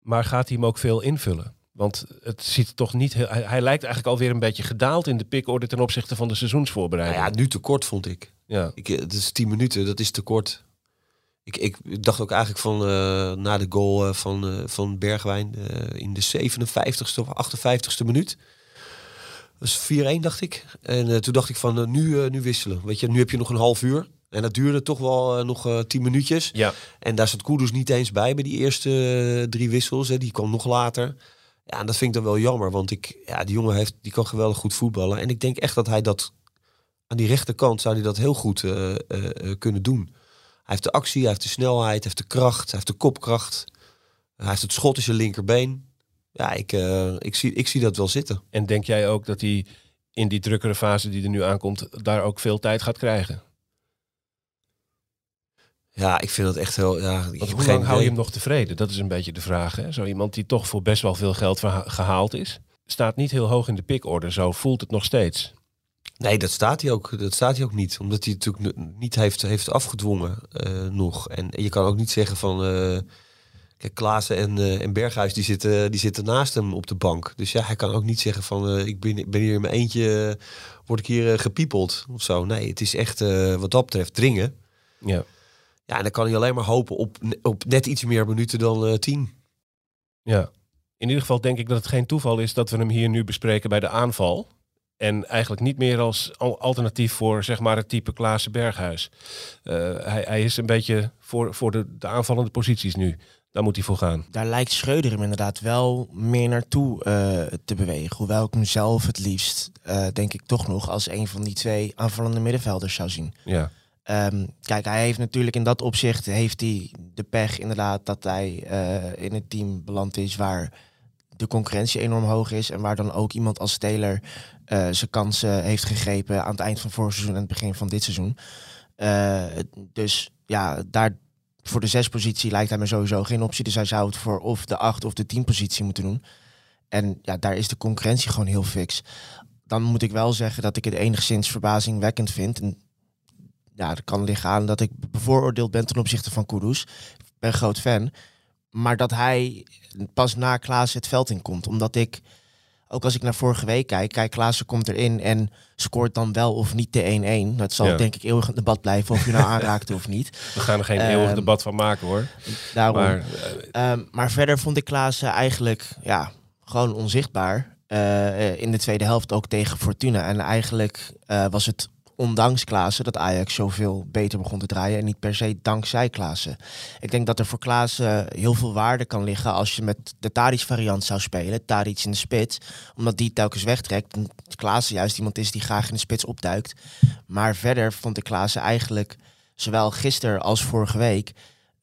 maar gaat hij hem ook veel invullen? Want het ziet toch niet heel. Hij, hij lijkt eigenlijk alweer een beetje gedaald in de pikorde ten opzichte van de Nou seizoensvoorbereiding. ja, nu te kort vond ik. ja. ik het is 10 minuten, dat is te kort. Ik, ik dacht ook eigenlijk van eh, na de goal eh, van, eh, van Bergwijn in de 57ste of 58ste minuut. Dat is 4-1 dacht ik. En toen dacht ik van nu, nu wisselen. Weet je, nu heb je nog een half uur. En dat duurde toch wel nog 10 minuutjes. ja. En daar zat Kudus niet eens bij bij die eerste drie wissels. Hè. Die kwam nog later. Ja, en dat vind ik dan wel jammer. Want ik, ja, die jongen heeft, die kan geweldig goed voetballen. En ik denk echt dat hij dat aan die rechterkant zou hij dat heel goed kunnen doen. Hij heeft de actie, hij heeft de snelheid, hij heeft de kracht, hij heeft de kopkracht. Hij heeft het schot in zijn linkerbeen. Ja, ik, eh, ik, zie, ik zie dat wel zitten. En denk jij ook dat hij in die drukkere fase die er nu aankomt, daar ook veel tijd gaat krijgen? Ja, ik vind dat echt heel... Ja, Want hoe lang hou je hem nog tevreden? Dat is een beetje de vraag. Hè? Zo iemand die toch voor best wel veel geld gehaald is. Staat niet heel hoog in de pickorde. Zo voelt het nog steeds. Nee, dat staat hij ook. Dat staat hij ook niet. Omdat hij het natuurlijk niet heeft, heeft afgedwongen eh, nog. En je kan ook niet zeggen van... eh kijk, Klaassen en, eh, en Berghuis die zitten, die zitten naast hem op de bank. Dus ja, hij kan ook niet zeggen van... ik ben, ben hier in mijn eentje... word ik hier gepiepeld of zo. Nee, het is echt wat dat betreft dringen. Ja. Ja, en dan kan hij alleen maar hopen op, op net iets meer minuten dan tien. ja. In ieder geval denk ik dat het geen toeval is dat we hem hier nu bespreken bij de aanval. En eigenlijk niet meer als al- alternatief voor zeg maar het type Klaassen Berghuis. Eh, hij, hij is een beetje voor, voor de, de aanvallende posities nu. Daar moet hij voor gaan. Daar lijkt Schreuder hem inderdaad wel meer naartoe eh, te bewegen. Hoewel ik hem zelf het liefst, eh, denk ik toch nog, als een van die twee aanvallende middenvelders zou zien. Ja. Ehm, kijk, hij heeft natuurlijk in dat opzicht heeft hij de pech inderdaad dat hij in het team beland is waar de concurrentie enorm hoog is en waar dan ook iemand als Taylor eh, zijn kansen heeft gegrepen aan het eind van vorig seizoen en het begin van dit seizoen. Eh, dus ja, daar voor de zes positie lijkt hij me sowieso geen optie. Dus hij zou het voor of de acht of de tien positie moeten doen. En ja, daar is de concurrentie gewoon heel fix. Dan moet ik wel zeggen dat ik het enigszins verbazingwekkend vind. Ja, dat kan liggen aan dat ik bevooroordeeld ben ten opzichte van Kudus. Ik ben groot fan. Maar dat hij pas na Klaassen het veld in komt. Omdat ik, ook als ik naar vorige week kijk, kijk, Klaassen komt erin en scoort dan wel of niet de 1-1. Dat zal Ja. denk ik eeuwig een debat blijven of je nou aanraakte of niet. We gaan er geen Ehm, eeuwig debat van maken hoor. Daarom. Maar eh, Ehm, maar verder vond ik Klaassen eigenlijk ja, gewoon onzichtbaar. Eh, in de tweede helft ook tegen Fortuna. En eigenlijk eh, was het ondanks Klaassen dat Ajax zoveel beter begon te draaien. En niet per se dankzij Klaassen. Ik denk dat er voor Klaassen heel veel waarde kan liggen als je met de Tadic variant zou spelen. Tadic in de spits. Omdat die telkens wegtrekt. En Klaassen juist iemand is die graag in de spits opduikt. Maar verder vond ik Klaassen eigenlijk zowel gisteren als vorige week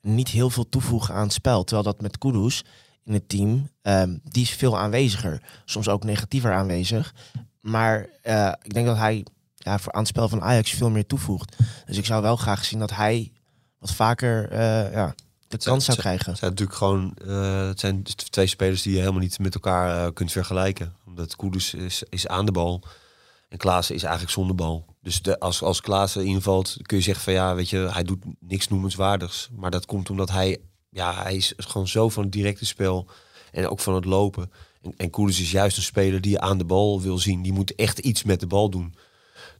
niet heel veel toevoegen aan het spel. Terwijl dat met Kudus in het team, ehm, die is veel aanweziger. Soms ook negatiever aanwezig. Maar eh, ik denk dat hij ja, voor aan het spel van Ajax veel meer toevoegt. Dus ik zou wel graag zien dat hij wat vaker eh, ja, de kans zou krijgen. Het zijn natuurlijk gewoon eh, het zijn dus twee spelers die je helemaal niet met elkaar eh, kunt vergelijken. Omdat Kudus is, is aan de bal en Klaassen is eigenlijk zonder bal. Dus de, als, als Klaassen invalt, kun je zeggen van ja, weet je, hij doet niks noemenswaardigs. Maar dat komt omdat hij, ja, hij is gewoon zo van het directe spel en ook van het lopen. En, en is juist een speler die je aan de bal wil zien. Die moet echt iets met de bal doen.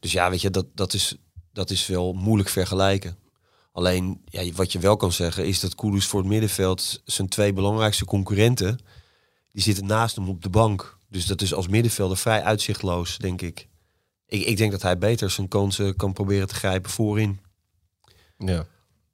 Dus ja, weet je, dat, dat, is, dat is wel moeilijk vergelijken. Alleen, ja, wat je wel kan zeggen, is dat Kudus voor het middenveld zijn twee belangrijkste concurrenten, die zitten naast hem op de bank. Dus dat is als middenvelder vrij uitzichtloos, denk ik. Ik, ik denk dat hij beter zijn kansen kan proberen te grijpen voorin. ja.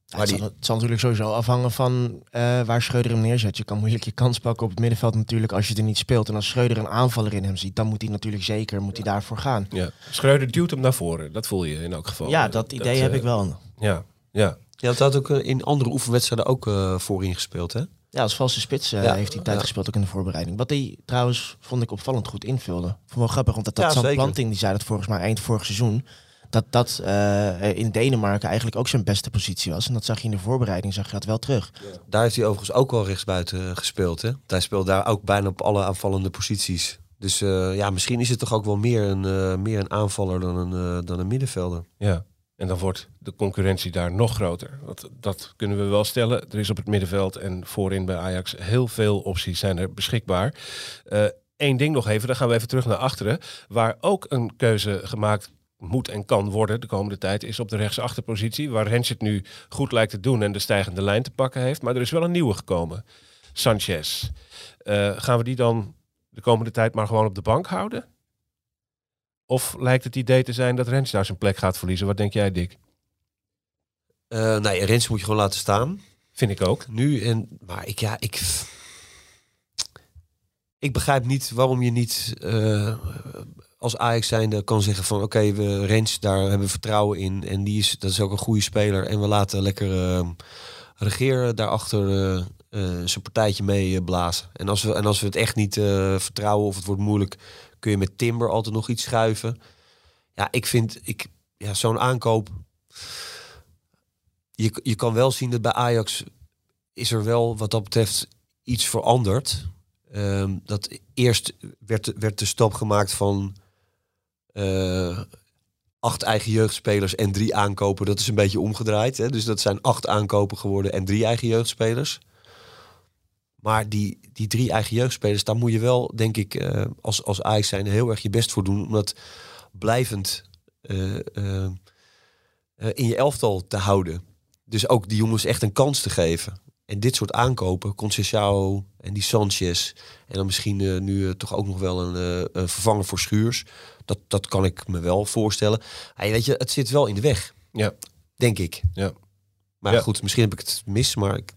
Ja, Maar het, die- zal, het zal natuurlijk sowieso afhangen van eh, waar Schreuder hem neerzet. Je kan moeilijk je kans pakken op het middenveld natuurlijk als je er niet speelt. En als Schreuder een aanvaller in hem ziet, dan moet hij natuurlijk zeker moet hij daarvoor gaan. ja. Schreuder duwt hem naar voren. Dat voel je in elk geval. Ja, dat idee heb eh, ik wel. Ja, ja. Ja, dat had ook eh, in andere oefenwedstrijden ook eh, voorin gespeeld, hè? Ja, als valse spits Ja, heeft hij tijd ja. gespeeld ook in de voorbereiding. Wat hij trouwens, vond ik opvallend goed invulde. Vond ik wel grappig, want dat, dat Ja. Planting, die zei dat volgens mij eind vorig seizoen. Dat dat eh, in Denemarken eigenlijk ook zijn beste positie was. En dat zag je in de voorbereiding, zag je dat wel terug. Daar heeft hij overigens ook wel rechtsbuiten eh, gespeeld, hè? Hij speelt daar ook bijna op alle aanvallende posities. Dus eh, ja, misschien is het toch ook wel meer een, eh, meer een aanvaller dan een, eh, dan een middenvelder. Ja, en dan wordt de concurrentie daar nog groter. Dat, dat kunnen we wel stellen. Er is op het middenveld en voorin bij Ajax heel veel opties zijn er beschikbaar. Eén ding nog even, dan gaan we even terug naar achteren. Waar ook een keuze gemaakt moet en kan worden de komende tijd, is op de rechtsachterpositie. Waar Rens het nu goed lijkt te doen en de stijgende lijn te pakken heeft. Maar er is wel een nieuwe gekomen. Sanchez. Eh, gaan we die dan de komende tijd maar gewoon op de bank houden? Of lijkt het idee te zijn dat Rens daar zijn plek gaat verliezen? Wat denk jij, Dick? Eh nee, Rens moet je gewoon laten staan. Vind ik ook. Nu en... Maar ik, ja, ik... Ik begrijp niet waarom je niet... eh, als Ajax zijnde kan zeggen van oké, we Rens, daar hebben we vertrouwen in. En die is, dat is ook een goede speler. En we laten lekker uh, regeer daarachter uh, zijn partijtje mee blazen. En als, we, en als we het echt niet vertrouwen of het wordt moeilijk, kun je met Timber altijd nog iets schuiven. Ja, ik vind ik, ja, zo'n aankoop. Je, je kan wel zien dat bij Ajax is er wel wat dat betreft iets veranderd. Um, dat eerst werd, werd de stap gemaakt van acht eigen jeugdspelers en drie aankopen. Dat is een beetje omgedraaid. Hè? Dus dat zijn acht aankopen geworden en drie eigen jeugdspelers. Maar die, die drie eigen jeugdspelers, daar moet je wel, denk ik, uh, als, als Ajax zijn heel erg je best voor doen. Om dat blijvend uh, in je elftal te houden. Dus ook die jongens echt een kans te geven. En dit soort aankopen, Conceição en die Sanchez. En dan misschien uh, nu uh, toch ook nog wel een, uh, een, vervanger voor Schuurs. Dat, dat kan ik me wel voorstellen. Hey, weet je, het zit wel in de weg. Ja. Denk ik. Ja. Maar ja. goed, misschien heb ik het mis, maar ik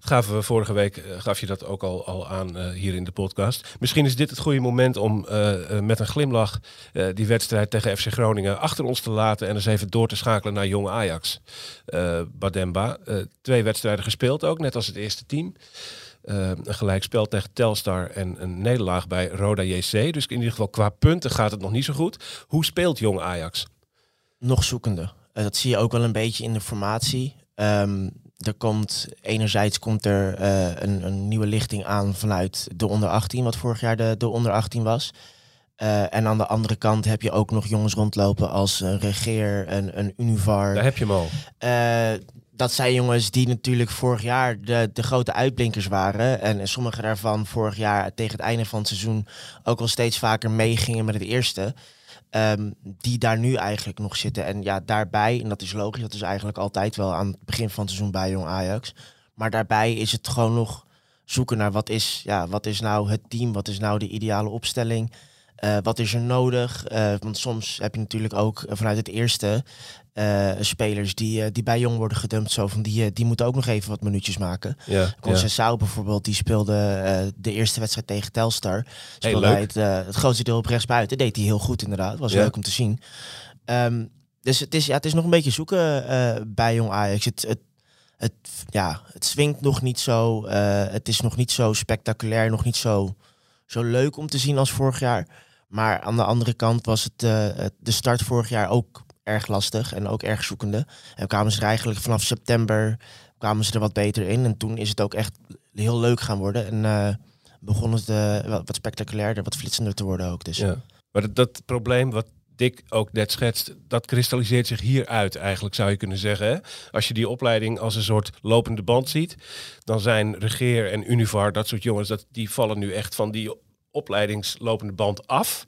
gaven we vorige week, uh, gaf je dat ook al, al aan uh, hier in de podcast. Misschien is dit het goede moment om uh, met een glimlach die wedstrijd tegen FC Groningen achter ons te laten en eens even door te schakelen naar Jong Ajax. Bademba, twee wedstrijden gespeeld ook, net als het eerste team. een gelijkspel tegen Telstar en een nederlaag bij Roda JC. Dus in ieder geval qua punten gaat het nog niet zo goed. Hoe speelt Jong Ajax? Nog zoekende. dat zie je ook wel een beetje in de formatie. Um, er komt enerzijds komt er uh, een, een, nieuwe lichting aan vanuit de onder 18, wat vorig jaar de, de onder 18 was. Uh, en aan de andere kant heb je ook nog jongens rondlopen als een Regeer, een, een Univar. Daar heb je hem al. Uh, dat zijn jongens die natuurlijk vorig jaar de, de grote uitblinkers waren. En, en sommige daarvan vorig jaar tegen het einde van het seizoen ook al steeds vaker meegingen met het eerste. Um, die daar nu eigenlijk nog zitten. En ja, daarbij, en dat is logisch, dat is eigenlijk altijd wel aan het begin van het seizoen bij Jong Ajax. Maar daarbij is het gewoon nog zoeken naar wat is, ja, wat is nou het team, wat is nou de ideale opstelling. Uh, wat is er nodig? Uh, want soms heb je natuurlijk ook vanuit het eerste uh, spelers die, die bij jong worden gedumpt. Zo van die, die moeten ook nog even wat minuutjes maken. Ja, bijvoorbeeld, die speelde de eerste wedstrijd tegen Telstar. Speelde hey, het, het grootste deel op rechtsbuiten. Deed hij heel goed inderdaad. Was Ja. leuk om te zien. Um, dus het is, ja, het is nog een beetje zoeken bij jong Ajax. Het, het, het, ja, het swingt nog niet zo. het is nog niet zo spectaculair, nog niet zo, zo leuk om te zien als vorig jaar. Maar aan de andere kant was het de start vorig jaar ook erg lastig en ook erg zoekende. En kwamen ze er eigenlijk vanaf september kwamen ze er wat beter in. En toen is het ook echt heel leuk gaan worden. En uh, begon het uh, wat spectaculairder, wat flitsender te worden ook. Dus. Ja. Maar dat, probleem wat Dick ook net schetst, dat kristalliseert zich hier uit eigenlijk, zou je kunnen zeggen. Als je die opleiding als een soort lopende band ziet, dan zijn Regeer en Univar, dat soort jongens, dat, die vallen nu echt van die opleidingslopende band af.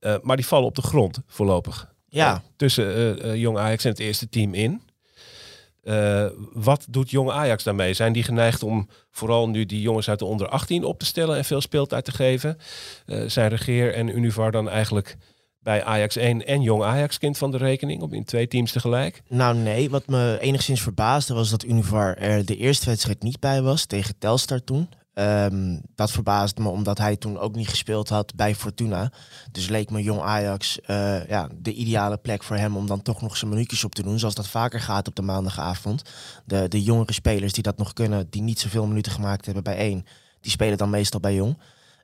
Uh, maar die vallen op de grond voorlopig. Ja. Uh, tussen uh, Jong Ajax en het eerste team in. Eh, wat doet Jong Ajax daarmee? Zijn die geneigd om vooral nu die jongens uit de onder 18 op te stellen en veel speeltijd te geven? zijn Regeer en Univar dan eigenlijk bij Ajax 1 en Jong Ajax kind van de rekening op in twee teams tegelijk? Nou nee, wat me enigszins verbaasde was dat Univar er de eerste wedstrijd niet bij was tegen Telstar toen. Um, dat verbaasde me omdat hij toen ook niet gespeeld had bij Fortuna. Dus leek me jong Ajax uh, ja, de ideale plek voor hem om dan toch nog zijn minuutjes op te doen. Zoals dat vaker gaat op de maandagavond. De, de jongere spelers die dat nog kunnen, die niet zoveel minuten gemaakt hebben bij één, die spelen dan meestal bij jong.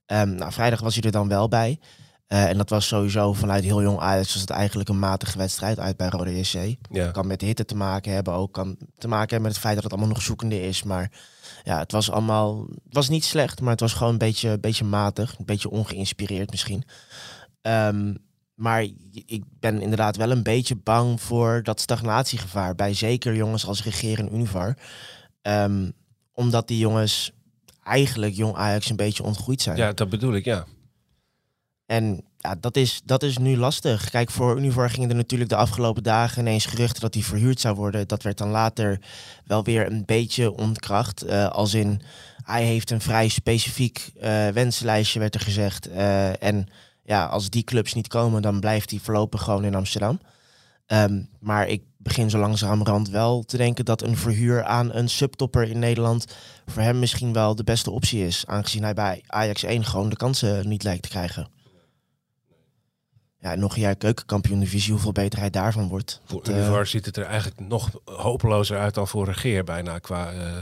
Um, nou, vrijdag was hij er dan wel bij. Uh, en dat was sowieso vanuit heel jong Ajax was het eigenlijk een matige wedstrijd uit bij Rode JC. Ja. Kan met de hitte te maken hebben, ook kan te maken hebben met het feit dat het allemaal nog zoekende is. Maar ja, het was allemaal, het was niet slecht, maar het was gewoon een beetje, beetje matig, een beetje ongeïnspireerd misschien. Um, maar ik ben inderdaad wel een beetje bang voor dat stagnatiegevaar bij zeker jongens als Regeer en Univar. Um, omdat die jongens eigenlijk jong Ajax een beetje ontgroeid zijn. Ja, dat bedoel ik, ja. En ja, dat is, dat is nu lastig. Kijk, voor Univar gingen er natuurlijk de afgelopen dagen ineens geruchten dat hij verhuurd zou worden. Dat werd dan later wel weer een beetje ontkracht. Uh, als in, hij heeft een vrij specifiek uh, wensenlijstje, werd er gezegd. Uh, en ja, als die clubs niet komen, dan blijft hij voorlopig gewoon in Amsterdam. Um, maar ik begin zo langzamerhand wel te denken dat een verhuur aan een subtopper in Nederland voor hem misschien wel de beste optie is. Aangezien hij bij Ajax 1 gewoon de kansen niet lijkt te krijgen. Ja, nog een jaar keukenkampioen divisie, hoeveel beter hij daarvan wordt. Voor Dat, eh, ziet het er eigenlijk nog hopelozer uit dan voor Regeer bijna qua eh,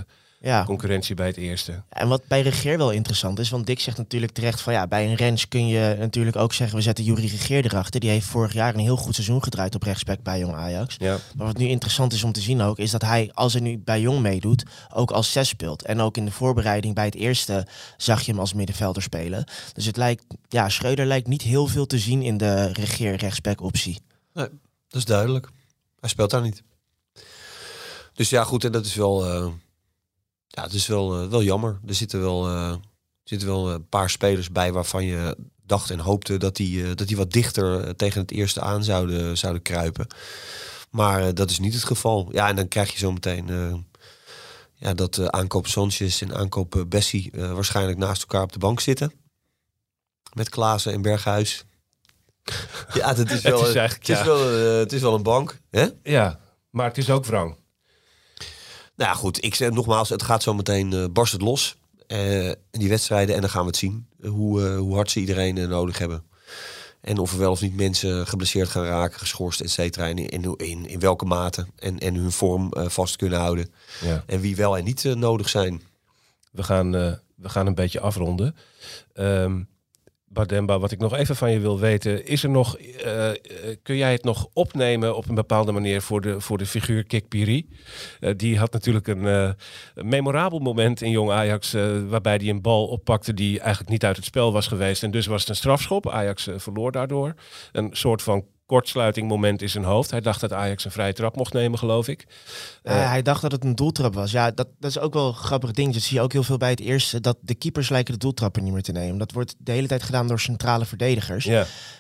ja. concurrentie bij het eerste. En wat bij Regeer wel interessant is, want Dick zegt natuurlijk terecht van ja, bij een Rens kun je natuurlijk ook zeggen, we zetten Jurie Regeer erachter. Die heeft vorig jaar een heel goed seizoen gedraaid op rechtsback bij Jong Ajax. Ja. Maar wat nu interessant is om te zien ook, is dat hij, als hij nu bij Jong meedoet, ook als zes speelt. En ook in de voorbereiding bij het eerste zag je hem als middenvelder spelen. Dus het lijkt, ja, Schreuder lijkt niet heel veel te zien in de Regeer rechtsback optie. Dat is duidelijk. Hij speelt daar niet. Dus ja, goed, en dat is wel, eh, ja, het is wel, eh, wel jammer. Er zitten wel, eh, er zitten wel een paar spelers bij waarvan je dacht en hoopte dat die, eh, dat die wat dichter eh, tegen het eerste aan zouden, zouden kruipen. Maar eh, dat is niet het geval. Ja, en dan krijg je zo meteen eh, ja, dat eh, aankoop Sanchez en aankoop eh, Bessie eh, waarschijnlijk naast elkaar op de bank zitten. Met Klaassen en Berghuis. Ja, dat is wel, is het is ja. wel, eh, het is wel een bank. Hè? ja, maar het is ook wrang. Nou ja, goed. Ik zeg nogmaals, het gaat zo meteen eh barst het los. in die wedstrijden. En dan gaan we het zien. eh, hoe, hoe hard ze iedereen nodig hebben. En of er wel of niet mensen geblesseerd gaan raken, geschorst, et cetera. En in, in, in welke mate. En, en hun vorm vast kunnen houden. Ja. En wie wel en niet nodig zijn. We gaan, we gaan een beetje afronden. Ehm Bademba, wat ik nog even van je wil weten, is er nog, eh, eh, kun jij het nog opnemen op een bepaalde manier voor de, voor de figuur Kik Piri? Eh, die had natuurlijk een, memorabel moment in Jong Ajax, waarbij hij een bal oppakte die eigenlijk niet uit het spel was geweest. En dus was het een strafschop. Ajax verloor daardoor. Een soort van kortsluiting moment in zijn hoofd. Hij dacht dat Ajax een vrije trap mocht nemen, geloof ik. Eh, hij dacht dat het een doeltrap was. Ja, dat, dat is ook wel een grappig ding. Dat zie je ook heel veel bij het eerste. Dat de keepers lijken de doeltrappen niet meer te nemen. Dat wordt de hele tijd gedaan door centrale verdedigers.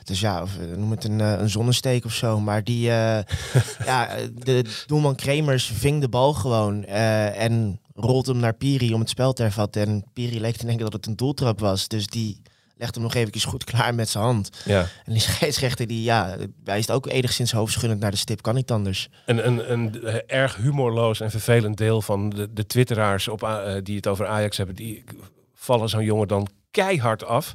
Dus ja, of, eh, noem het een, eh, een zonnesteek of zo. Maar die, eh, ja, eh, de doelman Kremers ving de bal gewoon eh, en rolt hem naar Piri om het spel te hervatten. En Piri leek te denken dat het een doeltrap was. Dus die legt hem nog eventjes goed klaar met zijn hand. ja. En die scheidsrechter, die, ja, is ook enigszins hoofdschuddend naar de stip. Kan niet anders. Een, een, een erg humorloos en vervelend deel van de, de twitteraars op, eh, die het over Ajax hebben, die vallen zo'n jongen dan keihard af.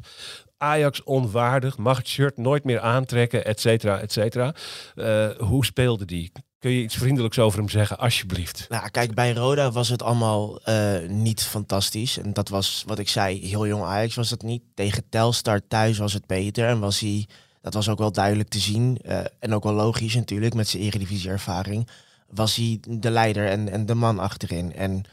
Ajax onwaardig, mag het shirt nooit meer aantrekken, et cetera, et cetera. Eh, hoe speelde die? Kun je iets vriendelijks over hem zeggen, alsjeblieft? Nou, kijk, bij Roda was het allemaal eh, niet fantastisch. En dat was wat ik zei, heel jong Ajax was dat niet. Tegen Telstar thuis was het beter. En was hij, dat was ook wel duidelijk te zien. eh, en ook wel logisch natuurlijk, met zijn eredivisie-ervaring. Was hij de leider en, en de man achterin. En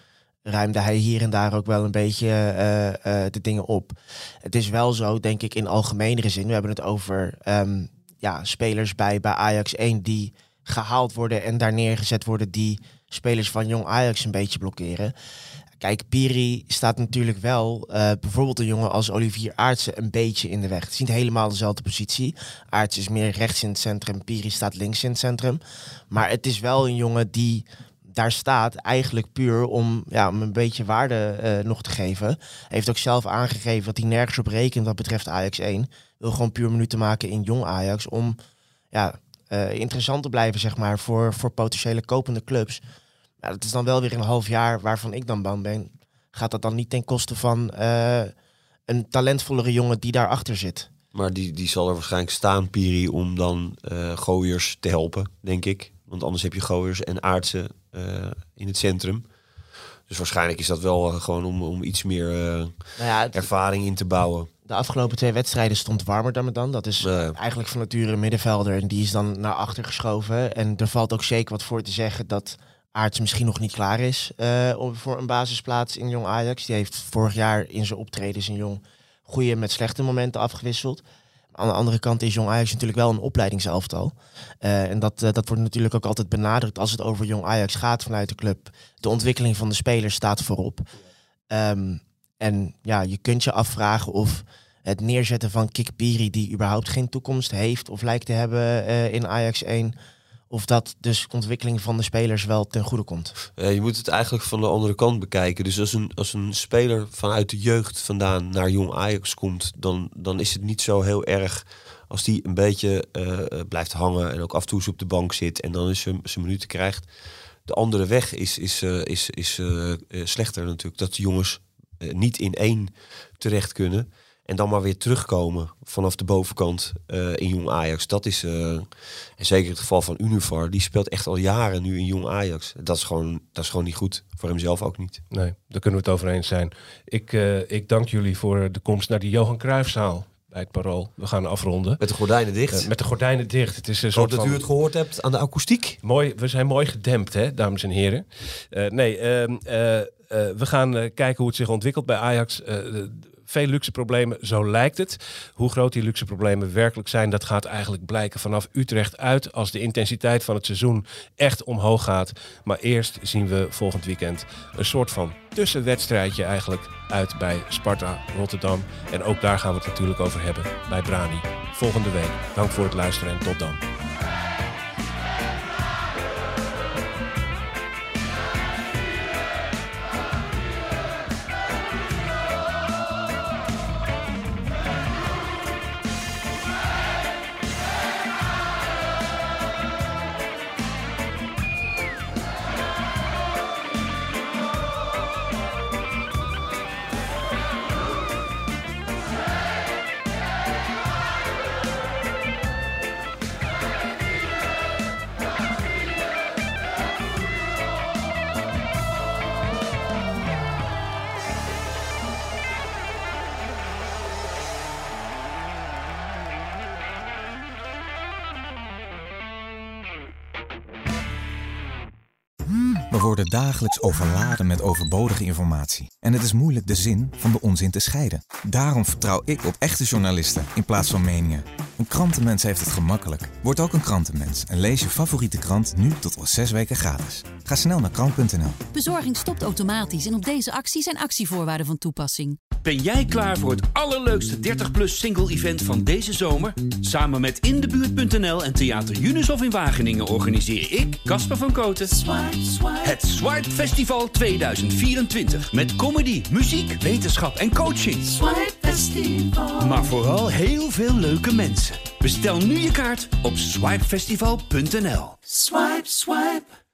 ruimde hij hier en daar ook wel een beetje eh, de dingen op. Het is wel zo, denk ik, in algemenere zin. We hebben het over ehm, ja, spelers bij, bij Ajax 1 die gehaald worden en daar neergezet worden die spelers van jong Ajax een beetje blokkeren. Kijk, Piri staat natuurlijk wel, eh, bijvoorbeeld een jongen als Olivier Aartsen, een beetje in de weg. Het is niet helemaal dezelfde positie. Aartsen is meer rechts in het centrum, Piri staat links in het centrum. Maar het is wel een jongen die daar staat eigenlijk puur om, ja, om een beetje waarde eh, nog te geven. Hij heeft ook zelf aangegeven dat hij nergens op rekent wat betreft Ajax 1. Wil gewoon puur minuten maken in jong Ajax om ja, eh, interessant te blijven, zeg maar, voor, voor potentiële kopende clubs. Ja, dat is dan wel weer een half jaar waarvan ik dan bang ben. Gaat dat dan niet ten koste van eh, een talentvollere jongen die daarachter zit? Maar die, die zal er waarschijnlijk staan, Piri, om dan eh gooiers te helpen, denk ik. Want anders heb je gooiers en aardsen in het centrum. Dus waarschijnlijk is dat wel gewoon om, om iets meer Nou ja, het- ervaring in te bouwen. De afgelopen twee wedstrijden stond Warmer dan dan. Dat is eigenlijk van nature een middenvelder. En die is dan naar achter geschoven. En er valt ook zeker wat voor te zeggen dat Aarts misschien nog niet klaar is eh, voor een basisplaats in Jong Ajax. Die heeft vorig jaar in zijn optredens in Jong goede met slechte momenten afgewisseld. Aan de andere kant is Jong Ajax natuurlijk wel een opleidingselftal. Eh, en dat, eh, dat wordt natuurlijk ook altijd benadrukt als het over Jong Ajax gaat vanuit de club. De ontwikkeling van de spelers staat voorop. Ehm, en ja, je kunt je afvragen of het neerzetten van Kikpiri, die überhaupt geen toekomst heeft of lijkt te hebben eh, in Ajax 1, of dat dus ontwikkeling van de spelers wel ten goede komt. Je moet het eigenlijk van de andere kant bekijken. Dus als een, als een speler vanuit de jeugd vandaan naar jong Ajax komt, dan, dan is het niet zo heel erg als die een beetje eh, eh, blijft hangen en ook af en toe op de bank zit en dan eens zijn minuten krijgt. De andere weg is, is, is, is slechter natuurlijk. Dat de jongens eh, niet in één terecht kunnen. En dan maar weer terugkomen vanaf de bovenkant eh, in Jong Ajax. Dat is, eh, en zeker het geval van Univar, die speelt echt al jaren nu in Jong Ajax. Dat is gewoon, dat is gewoon niet goed. Voor hemzelf ook niet. Nee, daar kunnen we het over eens zijn. Ik, ik dank jullie voor de komst naar de Johan Cruijffzaal bij het Parool. We gaan afronden. Met de gordijnen dicht. Met de gordijnen dicht. Het is een soort dat van... u het gehoord hebt aan de akoestiek. Mooi, we zijn mooi gedempt, hè, dames en heren. Nee, eh, we gaan eh, kijken hoe het zich ontwikkelt bij Ajax. Eh, veel luxe problemen, zo lijkt het. Hoe groot die luxe problemen werkelijk zijn, dat gaat eigenlijk blijken vanaf Utrecht uit. Als de intensiteit van het seizoen echt omhoog gaat. Maar eerst zien we volgend weekend een soort van tussenwedstrijdje eigenlijk uit bij Sparta Rotterdam. En ook daar gaan we het natuurlijk over hebben bij Brani. Volgende week. Dank voor het luisteren en tot dan. Worden dagelijks overladen met overbodige informatie. En het is moeilijk de zin van de onzin te scheiden. Daarom vertrouw ik op echte journalisten in plaats van meningen. Een krantenmens heeft het gemakkelijk. Word ook een krantenmens en lees je favoriete krant nu tot al zes weken gratis. Ga snel naar krant.nl. Bezorging stopt automatisch en op deze actie zijn actievoorwaarden van toepassing. Ben jij klaar voor het allerleukste 30-plus single-event van deze zomer? Samen met Indebuurt.nl en Theater Unisof in Wageningen organiseer ik, Casper van Koten, het Swipe Festival 2024. Met comedy, muziek, wetenschap en coaching. Maar vooral heel veel leuke mensen. Bestel nu je kaart op swipefestival.nl. Swipe, swipe.